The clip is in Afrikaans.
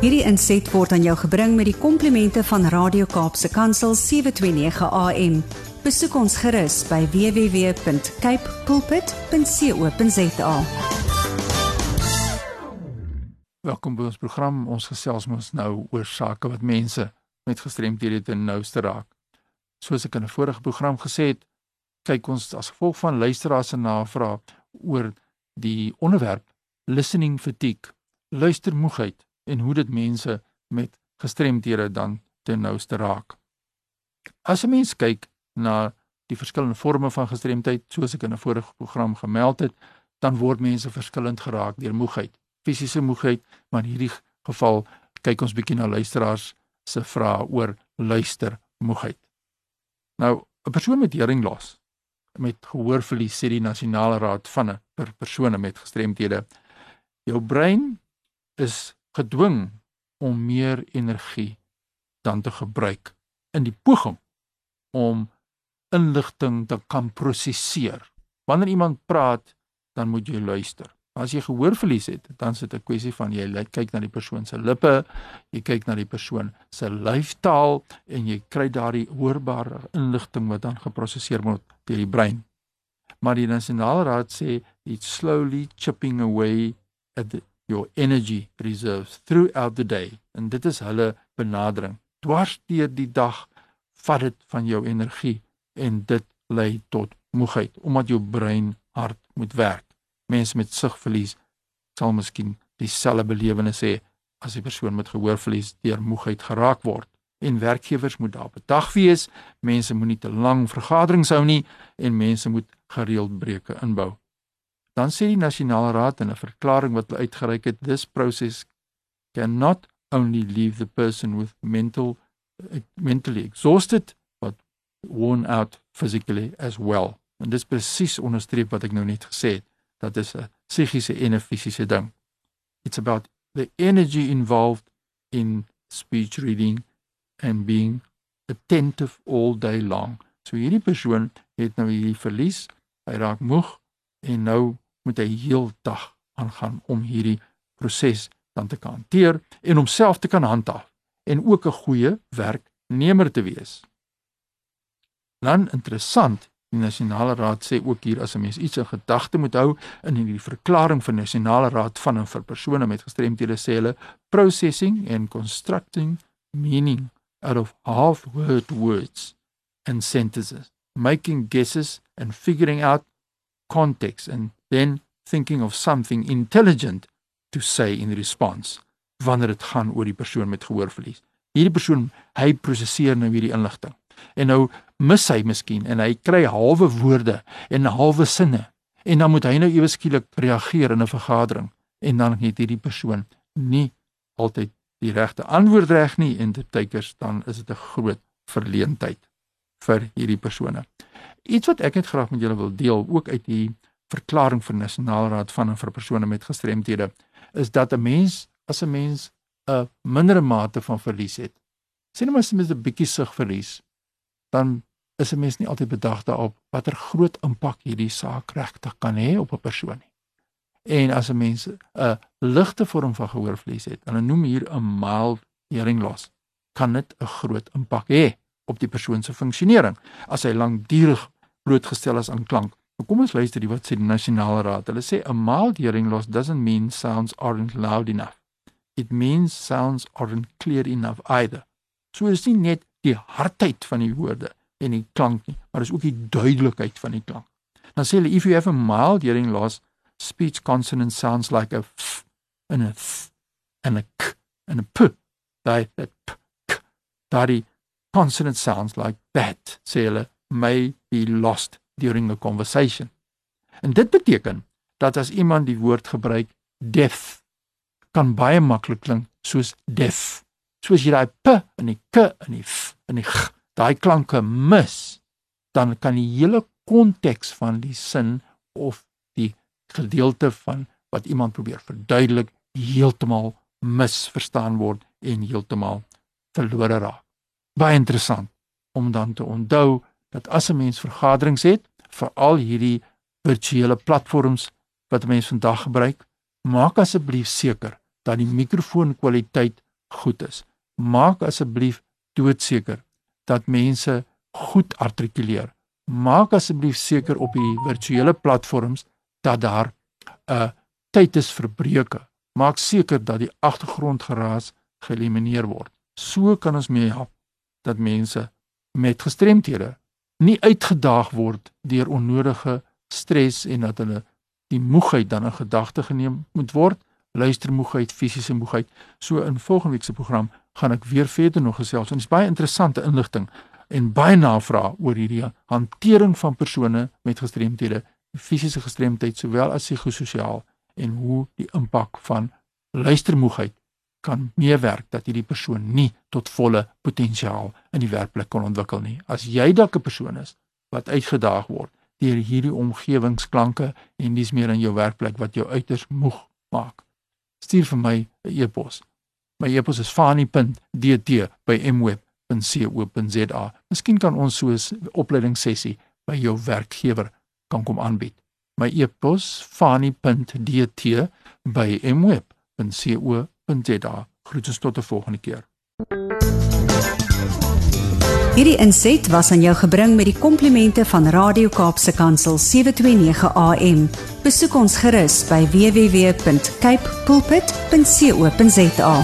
Hierdie inset word aan jou gebring met die komplimente van Radio Kaapse Kansel 729 AM. Besoek ons gerus by www.cape pulpit.co.za. Welkom by ons program. Ons gesels mos nou oor sake wat mense met gestremdhede te nouste raak. Soos ek in 'n vorige program gesê het, kyk ons as gevolg van luisteraars se navrae oor die onderwerp listening fatigue, luistermoegheid en hoe dit mense met gestremdhede dan ten nouste raak. As 'n mens kyk na die verskillende forme van gestremdheid, soos ek in 'n vorige program gemeld het, dan word mense verskillend geraak deur moegheid, fisiese moegheid, maar in hierdie geval kyk ons bietjie na luisteraars se vrae oor luistermoegheid. Nou, 'n persoon met heringlos met gehoorverlies sê die nasionale raad van 'n per persone met gestremdhede jou brein is gedwing om meer energie dan te gebruik in die poging om inligting te kan prosesseer. Wanneer iemand praat, dan moet jy luister. As jy gehoorverlies het, dan is dit 'n kwessie van jy kyk na die persoon se lippe, jy kyk na die persoon se lyfstaal en jy kry daardie hoorbare inligting wat dan geprosesseer word deur die brein. Maar die nasionale raad sê it's slowly chipping away at the, your energy reserves throughout the day. En dit is hulle benadering. Dwars deur die dag vat dit van jou energie en dit lei tot moegheid omdat jou brein hard moet werk mense met sigverlies sal miskien dieselfde belewenis hê as 'n persoon met gehoorverlies deur moegheid geraak word. En werkgewers moet daar bedag wees. Mense moenie te lank vergaderings hou nie en mense moet gereeld breuke inbou. Dan sê die nasionale raad in 'n verklaring wat hulle uitgereik het, this process cannot only leave the person with mental mentally exhausted but worn out physically as well. En dis presies onderstreep wat ek nou net gesê het dat is 'n psigiese en 'n fisiese ding. It's about the energy involved in speech reading and being attentive all day long. So hierdie persoon het nou hierdie verlies, hy raak moeg en nou moet hy heeldag aangaan om hierdie proses dan te kan hanteer en homself te kan handhaaf en ook 'n goeie werknemer te wees. Dan interessant Die nasionale raad sê ook hier as 'n mens iets in gedagte moet hou in hierdie verklaring van nasionale raad van en vir persone met gestremthede sê hulle processing and constructing meaning out of half word words and sentences making guesses and figuring out context and then thinking of something intelligent to say in response wanneer dit gaan oor die persoon met gehoorverlies hierdie persoon hy prosesseer nou hierdie inligting en nou mis hy miskien en hy kry halwe woorde en halwe sinne en dan moet hy nou ewe skielik reageer in 'n vergadering en dan het hierdie persoon nie altyd die regte antwoord reg nie en dit teikers dan is dit 'n groot verleentheid vir hierdie persone. Iets wat ek net graag met julle wil deel ook uit die verklaring van Nasionale Raad van en vir persone met gestremthede is dat 'n mens as 'n mens 'n mindere mate van verlies het. Sien nou maar as jy 'n bietjie sig verlies, dan is 'n mens nie altyd bedag daarop watter groot impak hierdie saak regtig kan hê op 'n persoon nie. En as 'n mens 'n ligte vorm van gehoorverlies het, hulle noem hier 'n mild hearing loss, kan dit 'n groot impak hê op die persoon se funksionering as hy lankdurig blootgestel is aan klank. Nou kom ons luister die wat sê die nasionale raad. Hulle sê a mild hearing loss doesn't mean sounds aren't loud enough. It means sounds aren't clear enough either. So is nie net die hardheid van die woorde en die klank nie, maar dis ook die duidelikheid van die klank. Dan sê hulle if you have a mild hearing loss, speech consonant sounds like a f and a th and a k and a p. That that p k. That consonant sounds like that. Sê hulle may be lost during a conversation. En dit beteken dat as iemand die woord gebruik deaf kan baie maklik klink soos deaf. Soos jy daai p en die k en die f en die g daai klanke mis, dan kan die hele konteks van die sin of die gedeelte van wat iemand probeer verduidelik heeltemal misverstaan word en heeltemal verlore raak. Baie interessant om dan te onthou dat as 'n mens vergaderings het, veral hierdie virtuele platforms wat mense vandag gebruik, maak asseblief seker dat die mikrofoonkwaliteit goed is. Maak asseblief doodseker dat mense goed artikuleer. Maak asseblief seker op die virtuele platforms dat daar 'n uh, tyd is vir breuke. Maak seker dat die agtergrondgeraas geëlimineer word. So kan ons mee help dat mense met gestremthede nie uitgedaag word deur onnodige stres en dat hulle die moegheid dan in gedagte geneem moet word, luistermoegheid, fisiese moegheid. So in volgende week se program gaan ek weer verder nog gesels. Dit is baie interessante inligting en baie navrae oor hierdie hantering van persone met gestremthede, fisiese gestremdheid sowel as psigososiaal en hoe die impak van luistermoegheid kan meewerk dat hierdie persoon nie tot volle potensiaal in die werkplek kan ontwikkel nie. As jy dalk 'n persoon is wat uitgedaag word deur hierdie omgewingsklanke en dis meer in jou werkplek wat jou uiters moeg maak, stuur vir my 'n e-pos. My e-pos is fani.dt@mweb.co.za. Miskien kan ons so 'n opleidingssessie by jou werkgewer kan kom aanbied. My e-pos fani.dt@mweb.co.za. Groete tot 'n volgende keer. Hierdie inset was aan jou gebring met die komplimente van Radio Kaapse Kansel 729 AM. Besoek ons gerus by www.cape pulpit.co.za.